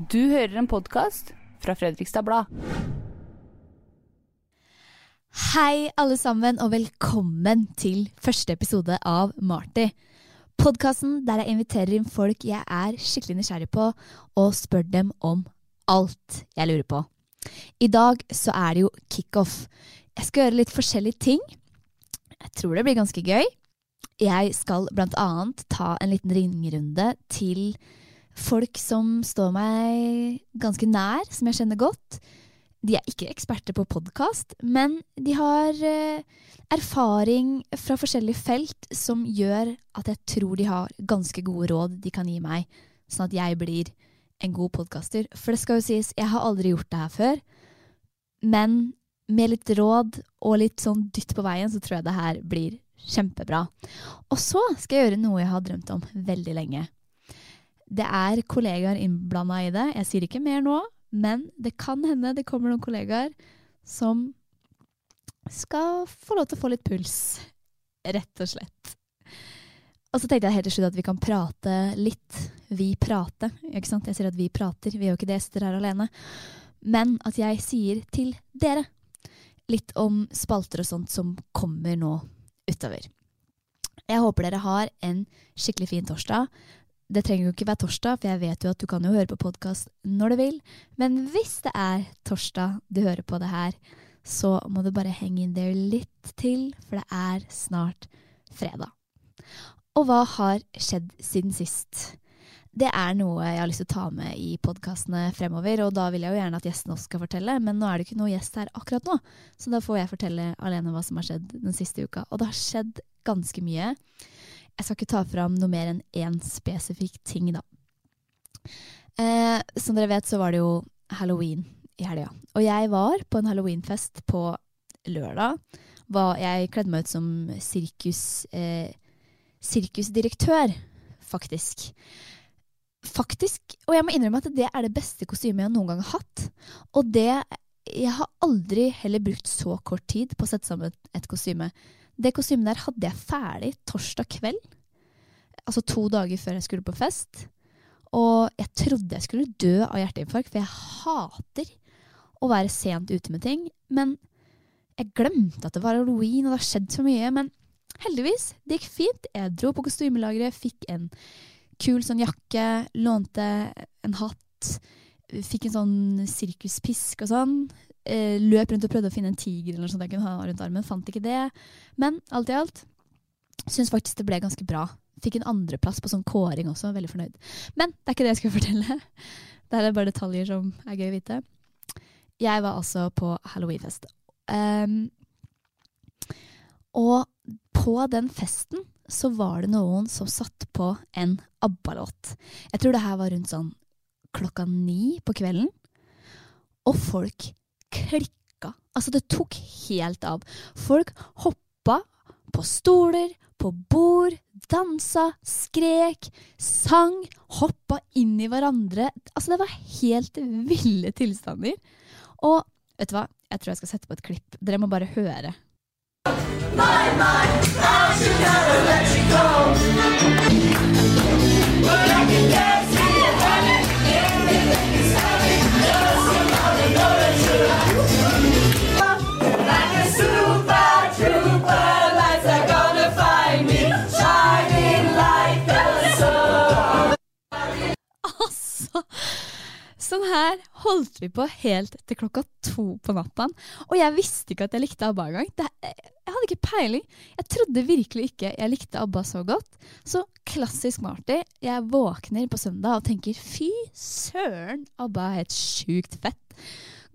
Du hører en podkast fra Fredrikstad Blad. Hei, alle sammen, og velkommen til første episode av Marty. Podkasten der jeg inviterer inn folk jeg er skikkelig nysgjerrig på, og spør dem om alt jeg lurer på. I dag så er det jo kickoff. Jeg skal gjøre litt forskjellige ting. Jeg tror det blir ganske gøy. Jeg skal blant annet ta en liten ringerunde til folk som står meg ganske nær, som jeg kjenner godt. De er ikke eksperter på podkast, men de har eh, erfaring fra forskjellige felt som gjør at jeg tror de har ganske gode råd de kan gi meg, sånn at jeg blir en god podkaster. For det skal jo sies, jeg har aldri gjort det her før, men med litt råd og litt sånn dytt på veien, så tror jeg det her blir kjempebra. Og så skal jeg gjøre noe jeg har drømt om veldig lenge. Det er kollegaer innblanda i det. Jeg sier ikke mer nå, men det kan hende det kommer noen kollegaer som skal få lov til å få litt puls, rett og slett. Og så tenkte jeg helt til slutt at vi kan prate litt. Vi prate, ikke sant? Jeg sier at vi prater, vi er jo ikke det, jeg sitter her alene. Men at jeg sier til dere litt om spalter og sånt som kommer nå utover. Jeg håper dere har en skikkelig fin torsdag. Det trenger jo ikke være torsdag, for jeg vet jo at du kan jo høre på podkast når du vil. Men hvis det er torsdag du hører på det her, så må du bare henge in there litt til, for det er snart fredag. Og hva har skjedd siden sist? Det er noe jeg har lyst til å ta med i podkastene fremover, og da vil jeg jo gjerne at gjesten også skal fortelle, men nå er det ikke noe gjest her akkurat nå, så da får jeg fortelle alene hva som har skjedd den siste uka. Og det har skjedd ganske mye. Jeg skal ikke ta fram noe mer enn én spesifikk ting, da. Eh, som dere vet, så var det jo halloween i helga. Og jeg var på en halloweenfest på lørdag. Var, jeg kledde meg ut som sirkus, eh, sirkusdirektør, faktisk. Faktisk. Og jeg må innrømme at det er det beste kostymet jeg noen gang har hatt. Og det Jeg har aldri heller brukt så kort tid på å sette sammen et kostyme. Det kostymet der hadde jeg ferdig torsdag kveld. Altså to dager før jeg skulle på fest. Og jeg trodde jeg skulle dø av hjerteinfarkt, for jeg hater å være sent ute med ting. Men jeg glemte at det var halloween, og det har skjedd så mye. Men heldigvis, det gikk fint. Jeg dro på kostymelageret, fikk en kul sånn jakke, lånte en hatt. Fikk en sånn sirkuspisk og sånn. Eh, løp rundt og prøvde å finne en tiger eller noe sånt jeg kunne ha rundt armen. Fant ikke det. Men alt i alt syns faktisk det ble ganske bra. Fikk en andreplass på sånn kåring også. Veldig fornøyd. Men det er ikke det jeg skal fortelle. Det er bare detaljer som er gøy å vite. Jeg var altså på halloweenfest. Um, og på den festen så var det noen som satt på en ABBA-låt. Jeg tror det her var rundt sånn klokka ni på kvelden. Og folk klikka. Altså, det tok helt av. Folk hoppa på stoler, på bord, dansa, skrek, sang, hoppa inn i hverandre. Altså, det var helt ville tilstander. Og vet du hva? Jeg tror jeg skal sette på et klipp. Dere må bare høre. Altså, sånn her holdt vi på helt til klokka to på natta. Og jeg visste ikke at jeg likte ABBA engang. Jeg hadde ikke peiling. Jeg trodde virkelig ikke jeg likte ABBA så godt. Så klassisk Marty. Jeg våkner på søndag og tenker fy søren, ABBA er helt sjukt fett.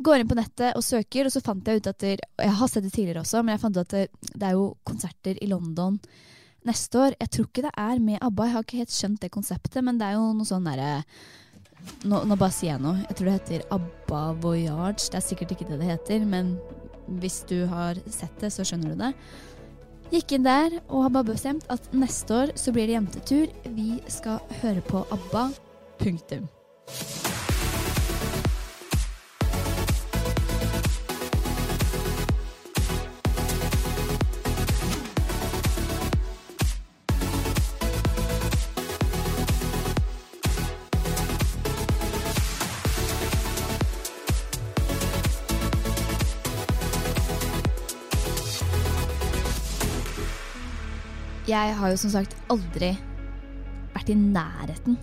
Går inn på nettet og søker, og så fant jeg ut at det, Jeg har sett det tidligere også, men jeg fant ut at det, det er jo konserter i London neste år. Jeg tror ikke det er med ABBA, jeg har ikke helt skjønt det konseptet, men det er jo noe sånn derre nå, nå bare sier jeg noe. Jeg tror det heter ABBA Voyage. Det er sikkert ikke det det heter, men hvis du har sett det, så skjønner du det. Gikk inn der og har bare bestemt at neste år så blir det jentetur. Vi skal høre på ABBA. Punktum. Jeg har jo som sagt aldri vært i nærheten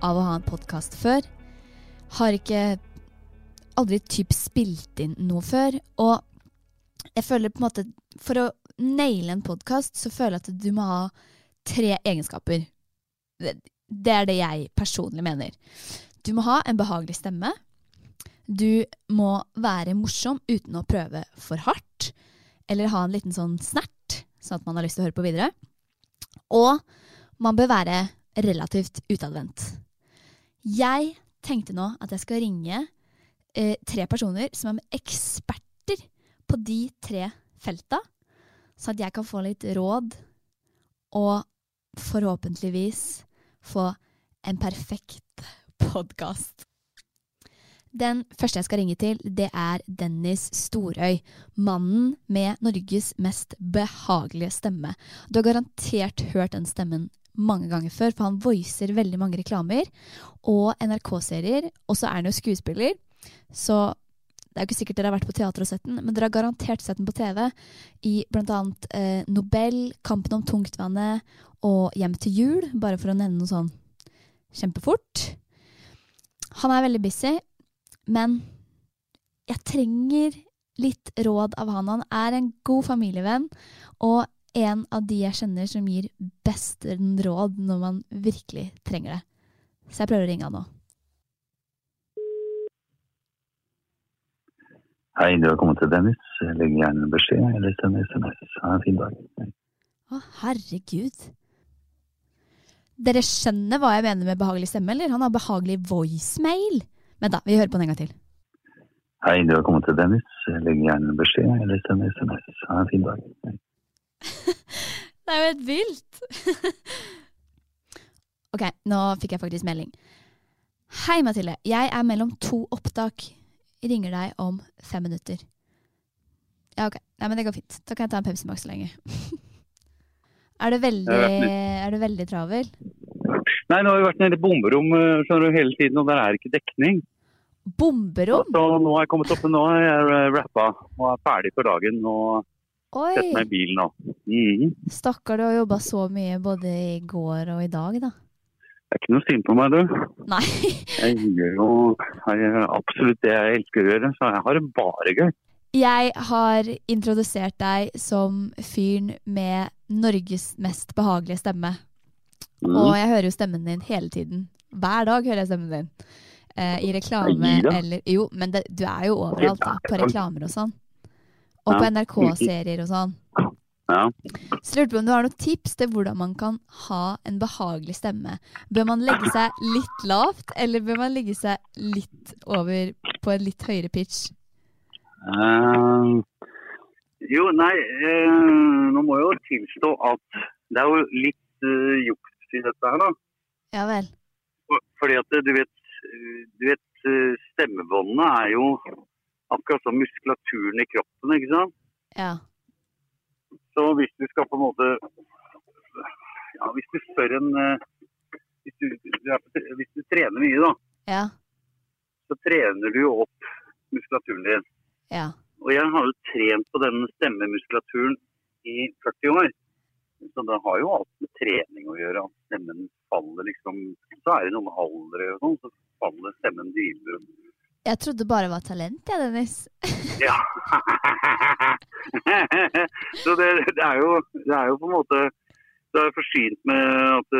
av å ha en podkast før. Har ikke aldri typ spilt inn noe før. Og jeg føler på en måte For å naile en podkast, så føler jeg at du må ha tre egenskaper. Det, det er det jeg personlig mener. Du må ha en behagelig stemme. Du må være morsom uten å prøve for hardt. Eller ha en liten sånn snert, sånn at man har lyst til å høre på videre. Og man bør være relativt utadvendt. Jeg tenkte nå at jeg skal ringe eh, tre personer som er eksperter på de tre felta, så at jeg kan få litt råd og forhåpentligvis få en perfekt podkast. Den første jeg skal ringe til, det er Dennis Storøy. Mannen med Norges mest behagelige stemme. Du har garantert hørt den stemmen mange ganger før, for han voicer veldig mange reklamer og NRK-serier. Og så er han jo skuespiller, så det er jo ikke sikkert dere har vært på teater og sett den, men dere har garantert sett den på TV i bl.a. Eh, Nobel, Kampen om tungtvannet og Hjem til jul, bare for å nevne noe sånn kjempefort. Han er veldig busy, men jeg trenger litt råd av han. Han er en god familievenn, og en av de jeg kjenner som gir best råd når man virkelig trenger det. Så jeg prøver å ringe han nå. Hei, du har kommet til Dennis. Legg gjerne beskjed eller send SMS. Ha en fin dag. Å, herregud. Dere skjønner hva jeg mener med behagelig stemme, eller? Han har behagelig voicemail. Men da, vi hører på den en gang til. Hei, du har kommet til Dennis. Legg gjerne beskjed eller send SMS. Ha en fin dag. det er jo helt vilt! ok, nå fikk jeg faktisk melding. Hei, Mathilde. Jeg er mellom to opptak. Jeg ringer deg om fem minutter. Ja, ok. Nei, men det går fint. Da kan jeg ta en Pepsi Max så lenge. er, du veldig, er du veldig travel? Nei, nå har vi vært nede i bomberom skjønner du, hele tiden, og der er ikke dekning. Bomberom? Så nå har jeg kommet opp, nå har jeg rappa og er ferdig for dagen. og setter meg i bilen nå. Mm. Stakkar, du har jobba så mye både i går og i dag, da. Det er ikke noe synd på meg, du. Nei. jeg gjør jo absolutt det jeg elsker å gjøre, så jeg har det bare gøy. Jeg har introdusert deg som fyren med Norges mest behagelige stemme. Mm. Og jeg hører jo stemmen din hele tiden. Hver dag hører jeg stemmen din. Eh, I reklame eller Jo, men det, du er jo overalt, da. På reklamer og sånn. Og på NRK-serier og sånn. Ja. Så lurte på om du har noen tips til hvordan man kan ha en behagelig stemme. Bør man legge seg litt lavt, eller bør man legge seg litt over på en litt høyere pitch? Uh, jo, nei, uh, nå må jeg jo tilstå at det er jo litt uh, juks i dette her, da. Ja vel. Fordi at du vet, du vet stemmebåndene er jo akkurat som muskulaturen i kroppen, ikke sant? Ja. Så hvis du skal på en måte Ja, hvis du spør en hvis du, hvis du trener mye, da, ja. så trener du jo opp muskulaturen din. Ja. Og jeg har jo trent på den stemmemuskulaturen i 40 år. Så det har jo alt med trening å gjøre. At stemmen faller liksom Så er det noe med alder og sånn, så faller stemmen dypere. Jeg trodde bare det var talent, jeg, Dennis. ja. så det, det, er jo, det, er jo, på en måte Det er forsynt med at,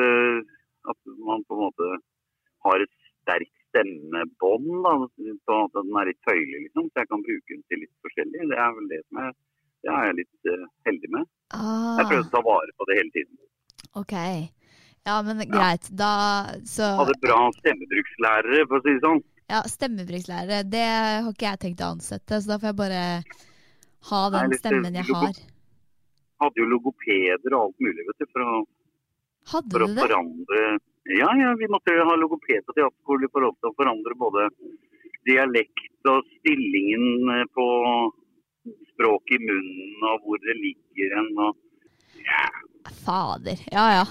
at, man på en måte har et sterkt stemmebånd. Sånn at den er litt tøyelig, liksom. Så jeg kan bruke den til litt forskjellig. Det er vel det som er det er jeg litt uh, heldig med. Ah. Jeg prøver å ta vare på det hele tiden. Ok. Ja, men greit. Da så Hadde bra stemmebrukslærere, for å si det sånn. Ja, stemmebrukslærere, det har ikke jeg tenkt å ansette, så da får jeg bare ha den Nei, stemmen jeg har. Hadde jo logopeder og alt mulig, vet du, for å, Hadde for å det? forandre Ja, ja, vi måtte jo ha logoped på teaterskole for å forandre både dialekt og stillingen eh, på språket i munnen og hvor det ligger hen. og Fader. Ja ja.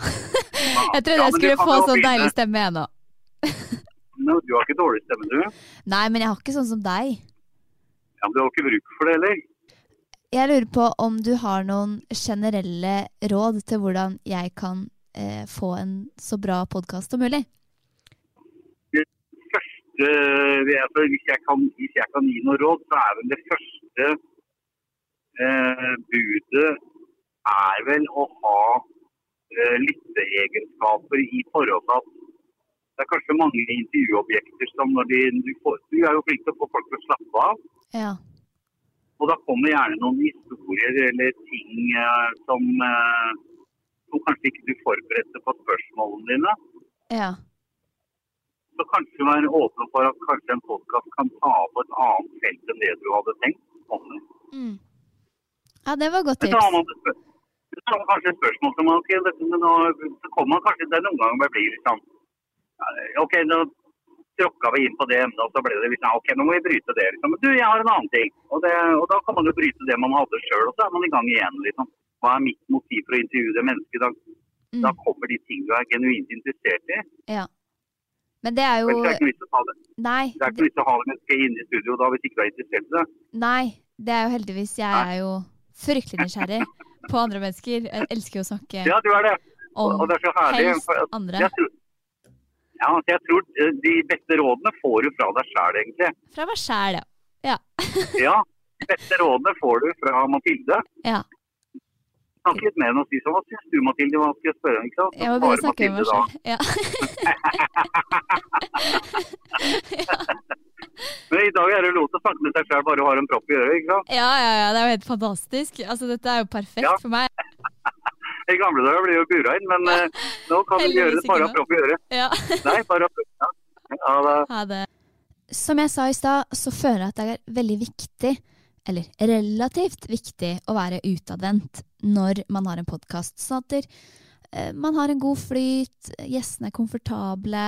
Jeg trodde Ja, jeg skulle få sånn deilig stemme, jeg nå. no, Du har ikke dårlig stemme, du? Nei, men jeg har ikke sånn som deg. Ja, men Du har ikke bruk for det heller? Jeg lurer på om du har noen generelle råd til hvordan jeg kan eh, få en så bra podkast som mulig. Det første, altså, hvis, jeg kan, hvis jeg kan gi noe råd, så er vel det første eh, budet er vel å ha eh, lytteegenskaper i forhold til at det er kanskje mange intervjuobjekter som når de, du, får, du er jo flink til å få folk til å slappe av. Ja. Og da kommer gjerne noen historier eller ting eh, som, eh, som kanskje ikke du forberedte på spørsmålene dine. Ja. Så kanskje være åpen for at kanskje en podkast kan ta på et annet felt enn det du hadde tenkt om det. Mm. Ja, det var godt Men så har tips. man, så har man kanskje et spørsmål som ok, men nå, så kommer man kanskje til noen ganger man blir litt sånn OK, nå tråkka vi inn på det emnet, og så ble det litt sånn OK, nå må vi bryte det. Liksom. Men du, jeg har en annen ting. Og, det, og da kan man jo bryte det man hadde sjøl, og så er man i gang igjen, liksom. Hva er mitt motiv for å intervjue det mennesket? Da, Mm. da kommer de ting du er genuint interessert i. Ja. Men det er jo det er ikke noe vits å ta det. Nei. Det er ikke noe vits å ha det mennesket inne i studio da hvis ikke du er interessert i det. Nei, det er jo heldigvis Jeg er jo fryktelig nysgjerrig på andre mennesker. Jeg elsker jo å snakke Ja, du er det. Om og det er så herlig. helst andre. Jeg tror, ja, altså jeg tror eh, de beste rådene får du fra deg sjæl, egentlig. Fra meg sjæl, ja. ja. Ja, de beste rådene får du fra Mathilde. Ja. Snakke litt med henne og si sånn Hva syns du, Mathilde? Hva skal jeg spørre om? Ikke sant? Så Jeg må begynne å snakke med meg sjøl. Ja. Men i dag er det lov til å snakke med seg sjøl, bare du har en propp i øret. ikke sant? ja, ja, ja. Det er jo helt fantastisk. Altså, dette er jo perfekt Ja. for meg. I gamle dager ble jo bura inn, men eh, nå kan du gjøre det bare ha propp i øret. Ja. Nei, bare ha propp. Ja. Ja, da. Ha det. Som jeg sa i stad, så føler jeg at det er veldig viktig, eller relativt viktig, å være utadvendt når man har en podkast. Sånn at der, eh, man har en god flyt, gjestene er komfortable,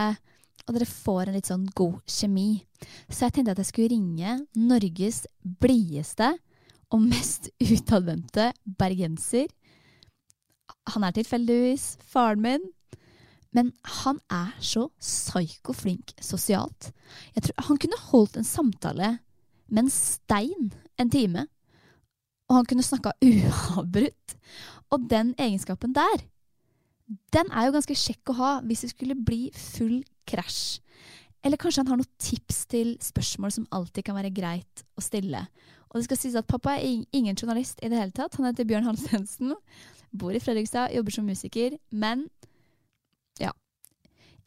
og dere får en litt sånn god kjemi. Så jeg tenkte at jeg skulle ringe Norges blideste og mest utadvendte bergenser. Han er tilfeldigvis faren min. Men han er så psyko flink sosialt. Jeg tror Han kunne holdt en samtale med en stein en time. Og han kunne snakka uavbrutt. Og den egenskapen der, den er jo ganske kjekk å ha hvis det skulle bli full krasj. Eller kanskje han har noen tips til spørsmål som alltid kan være greit å stille. Og det skal sies at pappa er ingen journalist i det hele tatt. Han heter Bjørn Hansensen, bor i Fredrikstad, jobber som musiker. Men ja.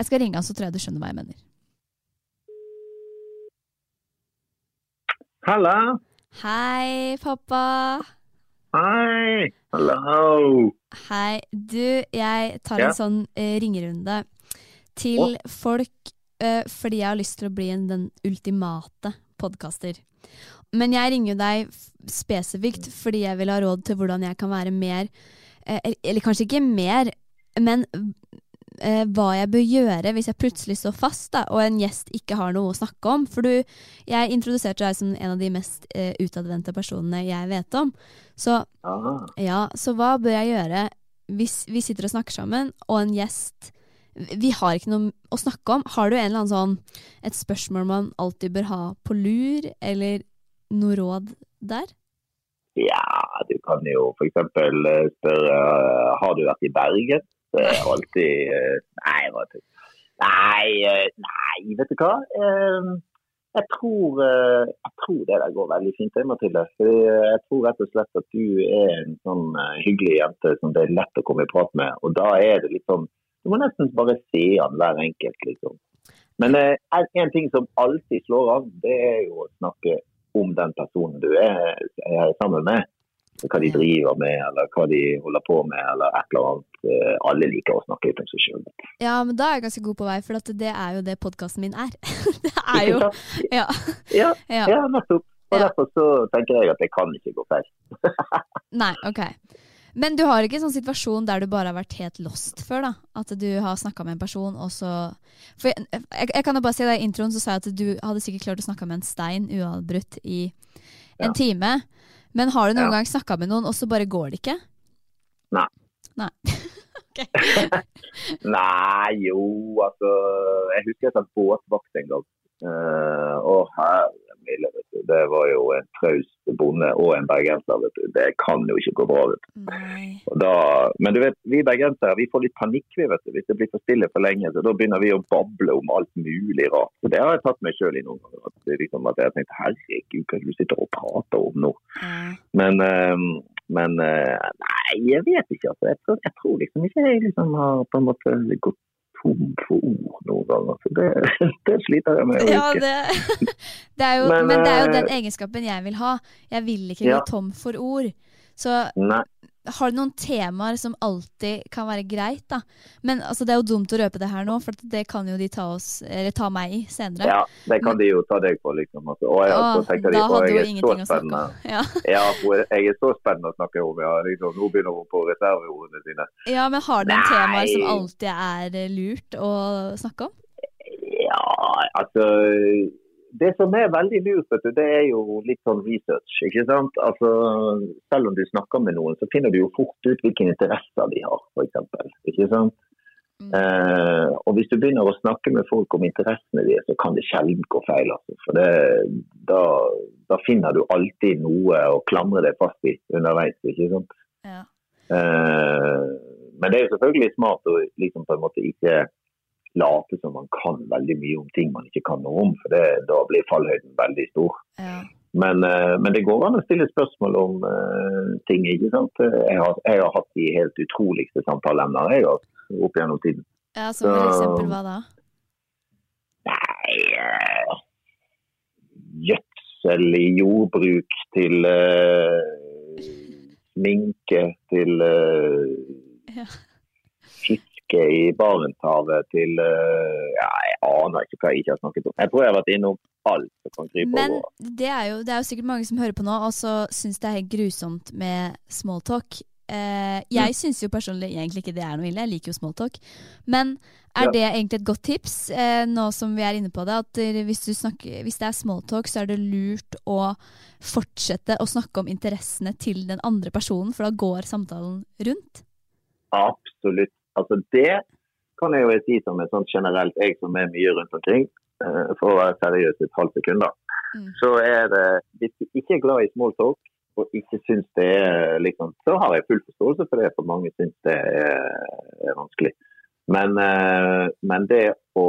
Jeg skal ringe han, så tror jeg du skjønner hva jeg mener. Halla! Hei, pappa. Hei! Hallo! Hei. Du, jeg tar Ja. en sånn eh, ringerunde til folk fordi jeg har lyst til å bli en, den ultimate podkaster. Men jeg ringer deg spesifikt fordi jeg vil ha råd til hvordan jeg kan være mer eh, Eller kanskje ikke mer, men eh, hva jeg bør gjøre hvis jeg plutselig står fast da, og en gjest ikke har noe å snakke om. For du, jeg introduserte deg som en av de mest eh, utadvendte personene jeg vet om. Så ja, så hva bør jeg gjøre hvis vi sitter og snakker sammen, og en gjest Vi har ikke noe å snakke om. Har du en eller annen sånn et spørsmål man alltid bør ha på lur, eller noe råd der? Ja, du kan jo f.eks. spørre eh, har du vært i Bergen. Det er alltid eh, Nei. Nei, eh, nei, vet du hva. Eh, Jeg tror, eh, jeg tror det der går veldig fint, Mathilde. Fordi jeg tror rett og slett at du er en sånn eh, hyggelig jente som det er lett å komme i prat med. Og da er det liksom Du må nesten bare se an hver enkelt, liksom. Men eh, en- ting som alltid slår av, det er jo å snakke om den personen du er, er sammen med. Hva de driver med, eller hva de holder på med, eller et eller annet. Eh, Alle liker å snakke ut om seg sjøl. Ja, men da er jeg ganske god på vei, for det er jo det podkasten min er. det er jo Ja. Ja, Ja. ja nettopp. Og Ja. derfor så tenker jeg at det kan ikke gå feil. Nei, ok. Men du har ikke en sånn situasjon der du bare har vært helt lost før, da? At du har snakka med en person, og så For jeg, jeg, jeg kan jo bare si det i introen så sa jeg at du hadde sikkert klart å snakke med en stein uavbrutt i en Ja. time. Men har du noen Ja. gang snakka med noen, og så bare går det ikke? Nei. Nei. Nei, jo, altså Jeg husker jeg satt båtvakt en gang. Uh, og herre milde, vet du. Det var jo en traust bonde og en bergenser, vet du. Det kan jo ikke gå bra, vet du. Da, men du vet, vi bergensere vi får litt panikk vi vet du, hvis det blir for stille for lenge. så Da begynner vi å bable om alt mulig rart. Så Det har jeg tatt meg sjøl i noen ganger. At, liksom, at jeg har tenkt herregud, hva er det du sitter og prater om nå? Mm. Men, eh, men eh, nei, jeg vet ikke. Altså. Jeg, tror, jeg tror liksom ikke jeg liksom har på en måte gått tom for ord noen ganger. Så det, det sliter jeg med å Ja, huske. det, det jo, men, Men, det er jo eh, den egenskapen jeg vil ha. Jeg vil ikke Ja. gå tom for ord. Så Nei, har du noen temaer som alltid kan være greit, da? Men altså, det er jo dumt å røpe det her nå, for det kan jo de ta oss, eller ta meg i senere. ja, det kan de jo ta deg på, liksom. Altså, å, ja, Åh, tenker de, da hadde jo ingenting å snakke om. Ja. Ja, for jeg er så spennende å snakke om. Ja, liksom, nå begynner hun på reserveordene sine. ja, men har du noen Nei. temaer som alltid er eh, lurt å snakke om? Ja, altså Det som er veldig lurt, du, det er jo litt sånn research. ikke sant? Altså, Selv om du snakker med noen, så finner du jo fort ut hvilke interesser de har, f.eks. Ikke sant? Mm. Eh, og hvis du begynner å snakke med folk om interessene deres, så kan det sjelden gå feil. Altså. For det, da, da finner du alltid noe å klamre deg fast i underveis. ikke sant? Ja. Eh, men det er jo selvfølgelig smart å liksom på en måte ikke late som man kan veldig mye om ting man ikke kan noe om, for det, da blir fallhøyden veldig stor. Ja. Men, eh, men det går an å stille spørsmål om uh, ting, ikke sant. Jeg har, jeg har hatt de helt utroligste samtaleemner jeg har opp gjennom tiden. ja, som for eksempel hva da? Nei eh, Gjødsel i jordbruk til uh, sminke til Ja. Fiske i Barentshavet til eh, ja, Jeg aner ikke hva jeg ikke har snakket om. Jeg tror jeg har vært innom alt som kan krype Men over. det er, jo, det er jo sikkert mange som hører på nå, og så syns det er helt grusomt med smalltalk. Eh, jeg syns jo personlig egentlig ikke det er noe ille, jeg liker jo smalltalk. Men er Ja. det egentlig et godt tips, eh, nå som vi er inne på det, at hvis, du snakker, hvis det er smalltalk, så er det lurt å fortsette å snakke om interessene til den andre personen, for da går samtalen rundt? Absolutt. Altså det kan jeg jo si som er sånn generelt, jeg som er mye rundt omkring, eh, for å være seriøs et halvt sekund, da. Mm. Så er det, hvis du ikke er glad i small talk, og ikke syns det er liksom, så har jeg full forståelse for det, for mange syns det er, er vanskelig. Men, eh, men det å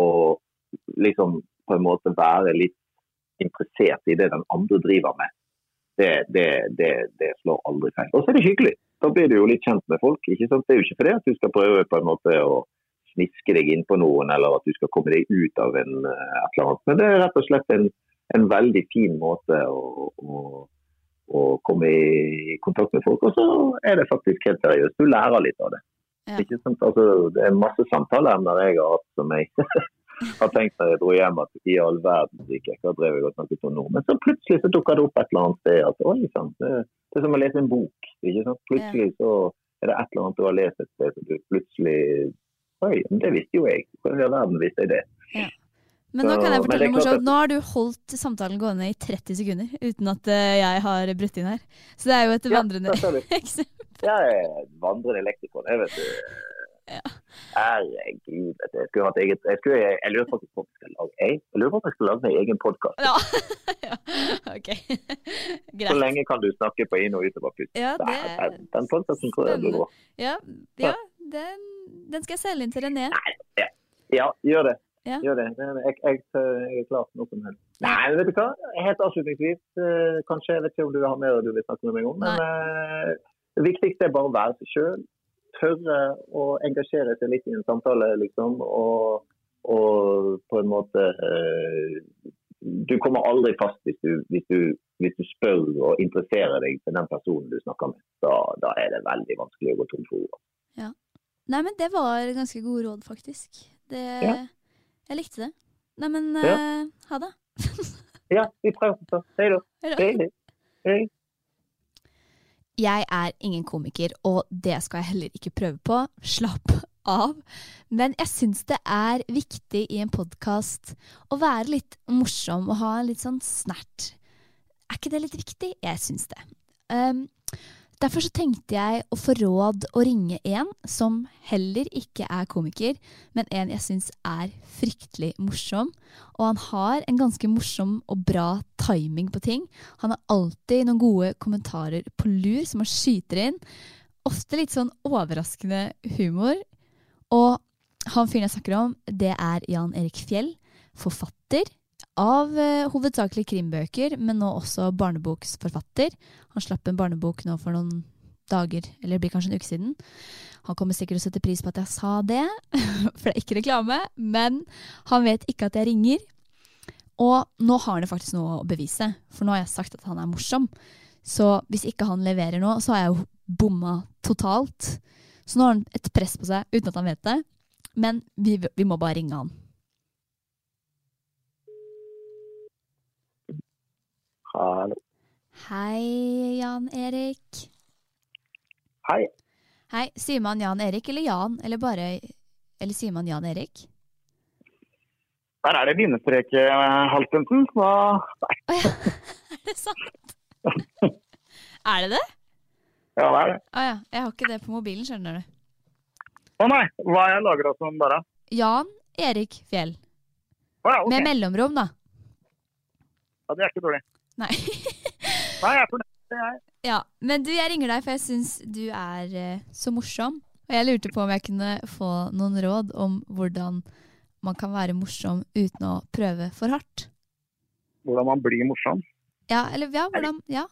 liksom på en måte være litt interessert i det den andre driver med, det, det, det, det slår aldri feil. Og så er det hyggelig. Da blir du jo litt kjent med folk. ikke sant? Det er jo ikke fordi at du skal prøve på en måte å sniske deg inn på noen, eller at du skal komme deg ut av en, eh, et eller annet. Men det er rett og slett en, en veldig fin måte å, å, å komme i kontakt med folk. Og så er det faktisk helt seriøst. Du lærer litt av det. Ja. Ikke sant? Altså, det er masse samtaleemner jeg har hatt som jeg har tenkt når jeg dro hjem at i all verdens rike, hva drev jeg og snakket om nå? Men så plutselig så dukker det opp et eller annet sted at oi sant, det, det er som å lese en bok. ikke sant? Plutselig så er det et eller annet du har lest et sted, så du plutselig Oi, men det visste jo jeg. Hvordan i all verden visste jeg det? Men nå kan jeg fortelle noe morsomt. Nå har du holdt samtalen gående i 30 sekunder uten at eh, jeg har brutt inn her. Så det er jo et vandrende ja, eksempel. Jeg er vandrende leksikon, jeg vet du. Ja. Herregud. Jeg skulle hatt eget Jeg, skulle, jeg, lurer på om jeg skal lage jeg, jeg lurer på om jeg skal lage min egen podkast. Ja. ja. Ok. Så lenge kan du snakke på inn- og utoverpust. Ja, det er Den, den podkasten tror jeg blir bra. Ja, ja den, den skal jeg selge inn til René. Ja, gjør det. Ja. Gjør det. Jeg, jeg, jeg er klar for noe som helst. Nei, men vet du hva? Helt avslutningsvis, eh, kanskje, jeg vet ikke om du har mer du vil snakke med meg om, men eh, det viktigste er bare å være seg sjøl. Tørre å engasjere seg litt i en samtale, liksom. Og, og på en måte eh, du kommer aldri fast hvis du, hvis, du, hvis du, spør og interesserer deg for den personen du snakker med. Da, da er det veldig vanskelig å gå tom for ord. Ja. Nei, men det var ganske gode råd, faktisk. Det, ja. Jeg likte det. Nei, men ja. uh, ha det. ja, vi prøver. Hei da. Hei. Hei. Jeg er ingen komiker, og det skal jeg heller ikke prøve på. Slapp av. Men jeg syns det er viktig i en podkast å være litt morsom og ha litt sånn snert. Er ikke det litt viktig? Jeg syns det. Um, Derfor så tenkte jeg å få råd å ringe en som heller ikke er komiker, men en jeg syns er fryktelig morsom. Og han har en ganske morsom og bra timing på ting. Han har alltid noen gode kommentarer på lur som han skyter inn. Ofte litt sånn overraskende humor. Og han fyren jeg snakker om, det er Jan Erik Fjell, forfatter av eh, hovedsakelig krimbøker, men nå også barneboksforfatter. Han slapp en barnebok nå for noen dager, eller det blir kanskje en uke siden. Han kommer sikkert til å sette pris på at jeg sa det, for det er ikke reklame. Men han vet ikke at jeg ringer. Og nå har han faktisk noe å bevise, for nå har jeg sagt at han er morsom. Så hvis ikke han leverer nå, så har jeg jo bomma totalt. Så nå har han et press på seg uten at han vet det. Men vi, vi må bare ringe han. Hallo. Hei, Jan Erik. Hei. Hei. Sier man Jan Erik eller Jan, eller bare Eller sier man Jan Erik? Der er det bindestrek, Haltensen. Så Nei. Oh, ja. er det sant? er det det? Ja, det er det. Å oh, ja. Jeg har ikke det på mobilen, skjønner du. Å oh, nei. Hva er jeg lagra som bare? Jan Erik Fjell. Ja, okay. Med mellomrom, da. Ja, det er ikke dårlig. Nei. Nei, jeg er fornøyd. Jeg. Ja, Men du, jeg ringer deg, for jeg syns du er uh, så morsom. Og jeg lurte på om jeg kunne få noen råd om hvordan man kan være morsom uten å prøve for hardt. Hvordan man blir morsom? Ja, eller ja, hvordan Ja.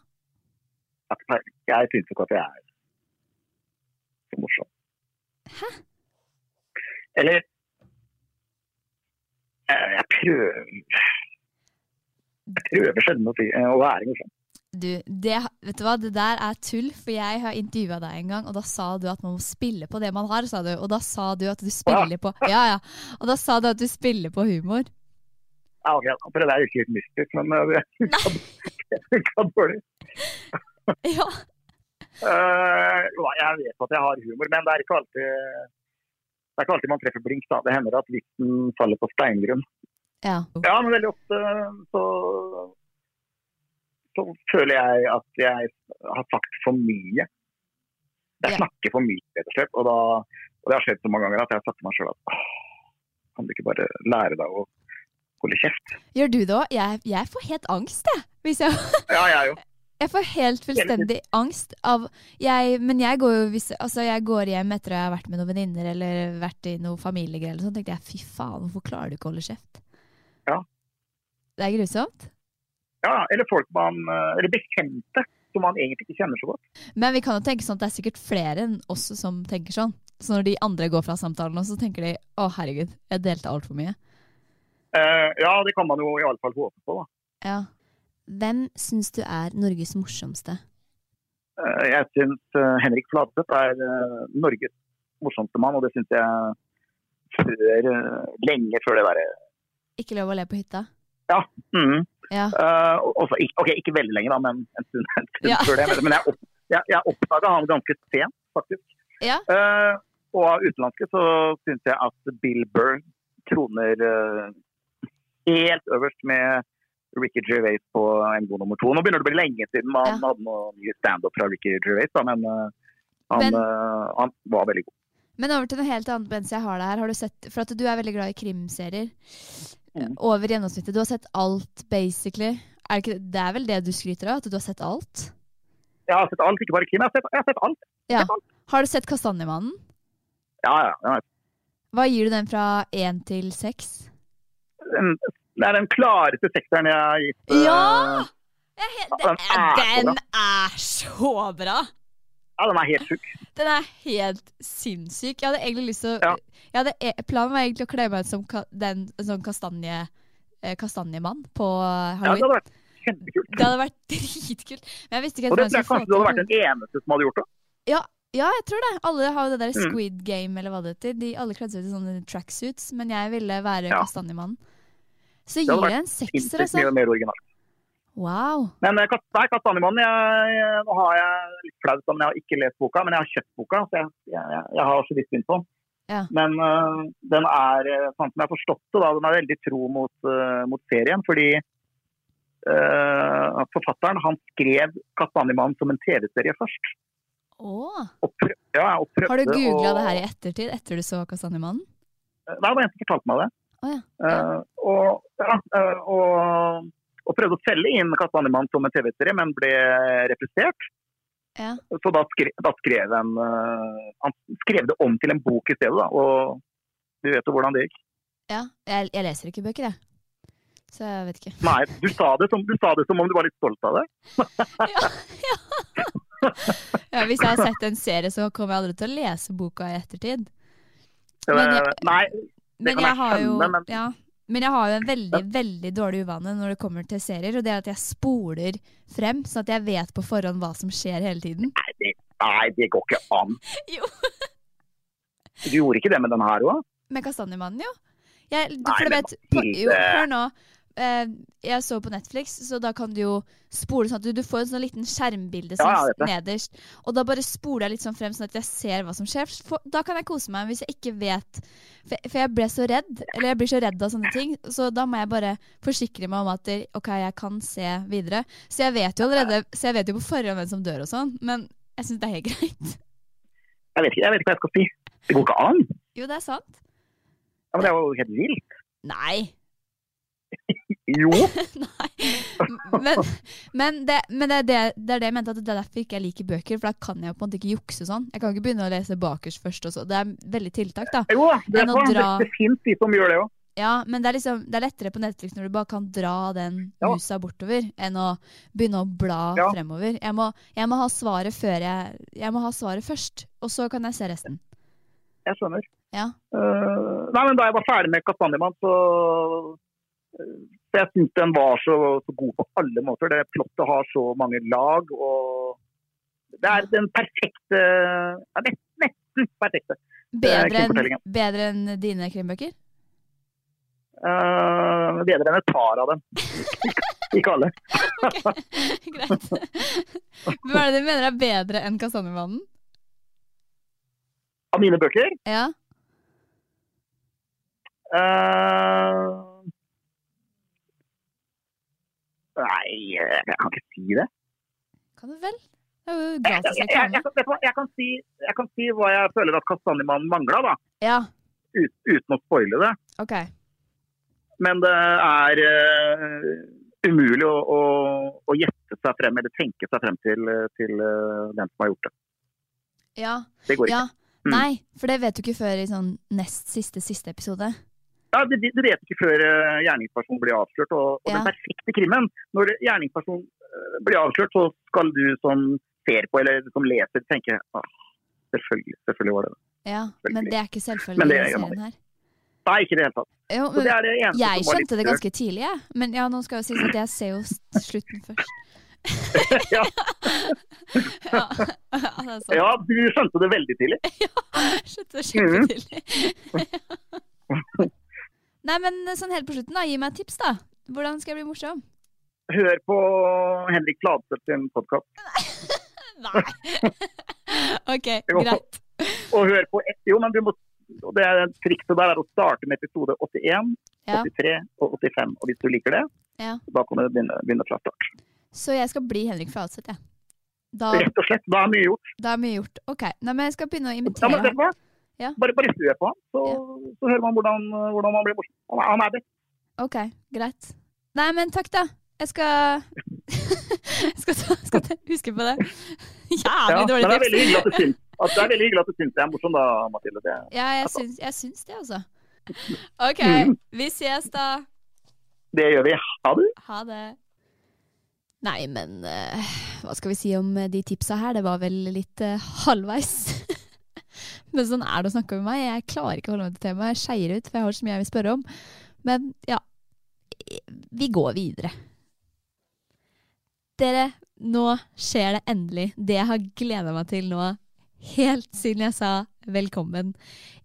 Jeg syns ikke at jeg er så morsom. Hæ? Eller Jeg prøver jeg prøver sjelden å, si, eh, å være morsom. Du, det, vet du hva, det der er tull, for jeg har intervjua deg en gang, og da sa du at man må spille på det man har, sa du. Og da sa du at du spiller på Ja, ja. Og da sa du at du spiller på humor. Ja, ok. For det er jo ikke helt mystisk, men eh, det funka dårlig. ja. Uh, jeg vet at jeg har humor, men det er ikke alltid det er ikke alltid man treffer blink. da. Det hender at vitsen faller på steingrunn. Ja. ja, men veldig ofte så, så føler jeg at jeg har sagt for mye. Jeg snakker for mye, rett og slett. Og, da, og det har skjedd så mange ganger at jeg har sagt til meg sjøl at kan du ikke bare lære deg å holde kjeft? Gjør du det òg? Jeg, jeg, får helt angst, jeg. Hvis jeg ja, jeg òg. Jeg får helt fullstendig angst av jeg, Men jeg går jo hvis, altså jeg går hjem etter å ha vært med noen venninner eller vært i noen familiegreier, eller sånn, tenkte jeg fy faen, hvorfor klarer du ikke å holde kjeft? Ja. Det er grusomt? Ja, eller folk man Eller bekjente som man egentlig ikke kjenner så godt. Men vi kan jo tenke sånn at det er sikkert flere enn oss som tenker sånn. Så når de andre går fra samtalen, så tenker de å herregud, jeg delte altfor mye. Uh, ja, det kan man jo i alle fall håpe på, da. Ja. Hvem syns du er Norges morsomste? Uh, jeg syns uh, Henrik Fladseth er Norges morsomste mann, og det syns jeg før, lenge før det derre ikke lov å le på hytta? Ja. Mm. ja. Uh, også, ok, ikke veldig lenge, da, men en stund, en stund ja. før det. Men jeg, opp, jeg, jeg oppdaga han ganske sent, faktisk. Ja. Uh, og av utenlandske så syns jeg at Bill Burr troner uh, helt øverst med Ricky Gervais på en god nummer to. Nå begynner det å bli lenge siden man ja. hadde noe ny standup fra Ricky Gervais, da, men, han, men han var veldig god. Men over til noe helt annet mens jeg har deg her. Har du sett, for at du er veldig glad i krimserier. Mm. Over gjennomsnittet. Du har sett alt, basically. Er det, det, er vel det du skryter av? At du har sett alt? Jeg har sett alt, ikke bare krim. Jeg har sett, jeg har sett alt. Ja. Sett alt. Har du sett Kastanjemannen? Ja, ja. ja. Hva gir du den fra én til seks? Det er den klareste sekseren jeg har gitt. Ja! Uh, den, er, den er så bra! Ja, den er helt sjuk. Den er helt sinnssyk. Jeg hadde egentlig lyst til å ja. hadde, e- Planen var egentlig å kle meg ut som den, sånn kastanje eh, kastanjemann på halloween. Ja, det hadde vært kjempekult. det hadde vært dritkult. Men jeg visste ikke Og helt det tror jeg kanskje du hadde vært den eneste som hadde gjort det. Ja, ja, jeg tror det. Alle har jo det der Mm. Squid Game, eller hva det heter. De alle kledde seg ut i sånne tracksuits, men jeg ville være Ja. kastanjemannen. Så gir jeg en vært sekser, altså. mye mer originalt. Wow. Men eh, nei, Kastanjemannen Nå har jeg litt flaut, men jeg har ikke lest boka. Men jeg har kjøpt boka, så jeg, jeg, jeg, har så vidt begynt på den. Ja. Men uh, den er, eh, sånn som jeg har forstått det, da, den er veldig tro mot, uh, mot serien. Fordi uh, forfatteren han skrev 'Kastanjemannen' som en TV-serie først. Og prøv, ja, Har du googla det her i ettertid, etter du så Kastanjemannen? Nei, det var en som fortalte meg det. Oh, ja. Og, ja, og, og prøvde å selge inn Kastanjemann som en TV-serie, men ble refusert. Ja. Så da skrev, da skrev han, eh, han skrev det om til en bok i stedet, da. Og du vet jo hvordan det gikk. ja. Jeg, jeg leser ikke bøker, jeg. Så jeg vet ikke. Nei, du sa, det som, du sa det som om du var litt stolt av det. Ja, hvis jeg har sett en serie, så kommer jeg aldri til å lese boka i ettertid. Eh, Men jeg- Nei, det Men kan jeg jeg har jo skjønne, men ja, Men jeg har jo en veldig veldig dårlig uvane når det kommer til serier, og det er at jeg spoler frem, sånn at jeg vet på forhånd hva som skjer hele tiden. nei, det, nei, det går ikke an. Jo. Du gjorde ikke det med den her òg? Med Kastanjemannen, jo. Jeg, du, Nei, vet, på, jo, hør nå. Eh, jeg så på Netflix, så da kan du jo spole sånn at du, du får en sånn liten skjermbilde Ja, det. nederst. Og da bare spoler jeg litt sånn frem, sånn at jeg ser hva som skjer. For, da kan jeg kose meg. Hvis jeg ikke vet For, for jeg ble så redd, eller jeg blir så redd av sånne ting, så da må jeg bare forsikre meg om at OK, jeg kan se videre. Så jeg vet jo allerede Så jeg vet jo på forhånd hvem som dør og sånn, men jeg syns det er helt greit. Jeg, vet ikke- jeg vet ikke hva jeg skal si. Det går ikke an. Jo, det er sant. Ja, men det er jo helt vilt. Nei. Jo. men, men, det, men det, er det, det er det jeg mente, at det er derfor ikke jeg liker bøker. For da kan jeg på en måte ikke jukse sånn. Jeg kan ikke begynne å lese bakerst først. Også. Det er veldig tiltak, da. Jo, det, er, dra- det, fins de som gjør det òg. Ja, men det er, liksom, det er lettere på Netflix når du bare kan dra den Ja. musa bortover, enn å begynne å bla Ja. fremover. Jeg må, jeg må ha svaret før jeg Jeg må ha svaret først, og så kan jeg se resten. Jeg skjønner. Ja. Uh, nei, men Da jeg var ferdig med Kastanjemann, så så Jeg syns den var så, så god på alle måter. Det Plottet har så mange lag. og Det er den perfekte ja, Nesten, perfekte. Bedre enn, bedre enn dine krimbøker? Uh, bedre enn et par av dem. Ikke alle. Greit. Hva er det du mener er bedre enn Kastanjemannen? Av mine bøker Ja. eh, Nei, jeg kan ikke si det. Kan du vel? Det er jo Jeg, gratis jeg, jeg, kan si, jeg kan si hva jeg føler at Kastanjemannen mangla, da. Ja, Ut, uten å spoile det. OK. Men det er uh, umulig å, å, å gjette seg frem, eller tenke seg frem til, til uh, den som har gjort det. Ja. Det går ikke. ja. Mm. Nei, for det vet du ikke før i sånn nest siste siste episode. Ja, du, du vet ikke før eh, gjerningspersonen blir avslørt. Og, og Ja. den perfekte krimmen, når gjerningspersonen eh, blir avslørt, så skal du som ser på, eller som leser, tenke ah, selvfølgelig, selvfølgelig var det det. Ja, Men det er ikke selvfølgelig det i serien her. Nei, ikke i det hele tatt. Jo, men, det det jeg skjønte det ganske tidlig, jeg. Men ja, nå skal jo sies at jeg ser jo slutten først. ja. Ja, ja, det sant. ja, du skjønte det veldig tidlig. Jeg skjønte det kjempetidlig. Nei, men sånn helt på slutten, da. Gi meg et tips, da. Hvordan skal jeg bli morsom? Hør på Henrik Fladseth sin podkast. Nei. OK, greit. Og hør på Jo, men du må og det er Trikset der er å starte med episode 81, Ja. 83 og 85. Og hvis du liker det, Ja. da kan du begynne, begynne fra start. Så jeg skal bli Henrik Fladseth, jeg. Da, Rett og slett. Da er mye gjort. da er mye gjort. OK. Nei, men jeg skal begynne å imitere Ja? Ja. Bare, bare hør på han, så, så hører man hvordan, hvordan man blir morsom. Han er, han er best. OK, greit. Nei, men takk, da. Jeg skal Jeg skal, ta, skal huske på det. Jævlig dårlig det er veldig hyggelig at det er veldig hyggelig at du syns jeg er morsom, da, Mathilde. Det, Ja, jeg syns, jeg syns det, altså. OK, Mhm. vi ses da. det gjør vi. Ha det. Ha det. Nei, men uh, hva skal vi si om de tipsa her? Det var vel litt uh, halvveis. Men sånn er det å snakke med meg. Jeg klarer ikke å holde meg til temaet. Jeg skeier ut, for jeg har så mye jeg vil spørre om. Men ja. vi går videre. Dere, nå skjer det endelig. Det jeg har gleda meg til nå, helt siden jeg sa velkommen.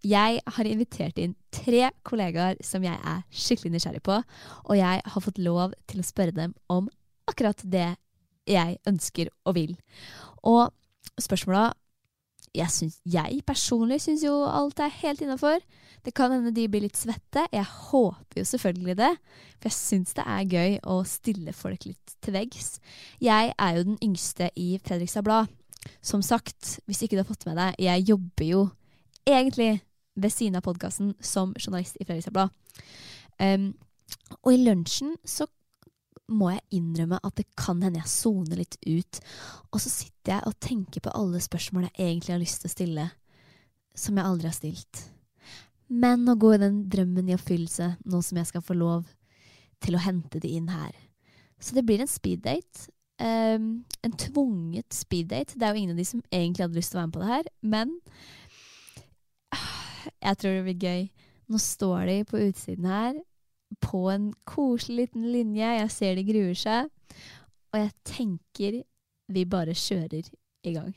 Jeg har invitert inn tre kollegaer som jeg er skikkelig nysgjerrig på, og jeg har fått lov til å spørre dem om akkurat det jeg ønsker og vil. Og spørsmåla jeg, synes, jeg personlig syns jo alt er helt innafor. Det kan hende de blir litt svette. Jeg håper jo selvfølgelig det, for jeg syns det er gøy å stille folk litt til veggs. Jeg er jo den yngste i Fredrikstad Blad. Som sagt, hvis ikke du har fått med deg, jeg jobber jo egentlig ved siden av podkasten som journalist i Fredrikstad Blad. Um, og i lunsjen så må jeg innrømme at det kan hende jeg soner litt ut, og så sitter jeg og tenker på alle spørsmål jeg egentlig har lyst til å stille, som jeg aldri har stilt. Men å gå i den drømmen i oppfyllelse, nå som jeg skal få lov til å hente de inn her. Så det blir en speeddate. Um, en tvunget speeddate. Det er jo ingen av de som egentlig hadde lyst til å være med på det her, men jeg tror det blir gøy. Nå står de på utsiden her, på en koselig liten linje. Jeg ser de gruer seg. Og jeg tenker vi bare kjører i gang.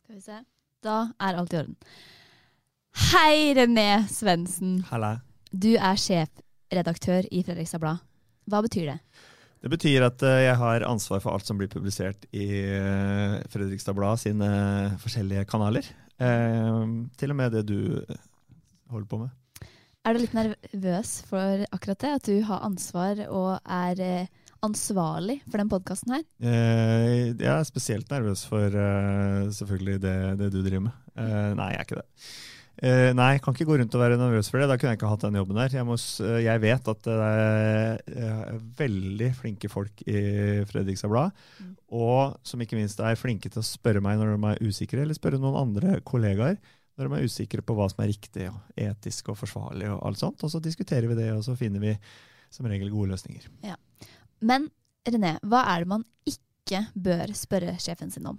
Skal vi se. Da er alt i orden. Hei, René Svendsen. Halla. Du er sjefredaktør i Fredrikstad Blad. Hva betyr det? Det betyr at uh, jeg har ansvar for alt som blir publisert i uh, Fredrikstad Blad sine forskjellige kanaler. Til og med det du holder på med. Er du litt nervøs for akkurat det? At du har ansvar og er eh, ansvarlig for den podkasten her? Eh, jeg er spesielt nervøs for uh, selvfølgelig det, det, du driver med. Uh, nei, jeg er ikke det. Uh, nei, jeg kan ikke gå rundt og være nervøs for det. Da kunne jeg ikke hatt den jobben der. Jeg, må, jeg vet at det er veldig flinke folk i Fredrikstad Blad. Mm. Og som ikke minst er flinke til å spørre meg når de er usikre, eller spørre noen andre kollegaer når de er usikre på hva som er riktig og etisk og forsvarlig. Og alt sånt, og så diskuterer vi det, og så finner vi som regel gode løsninger. Ja. Men René, hva er det man ikke bør spørre sjefen sin om?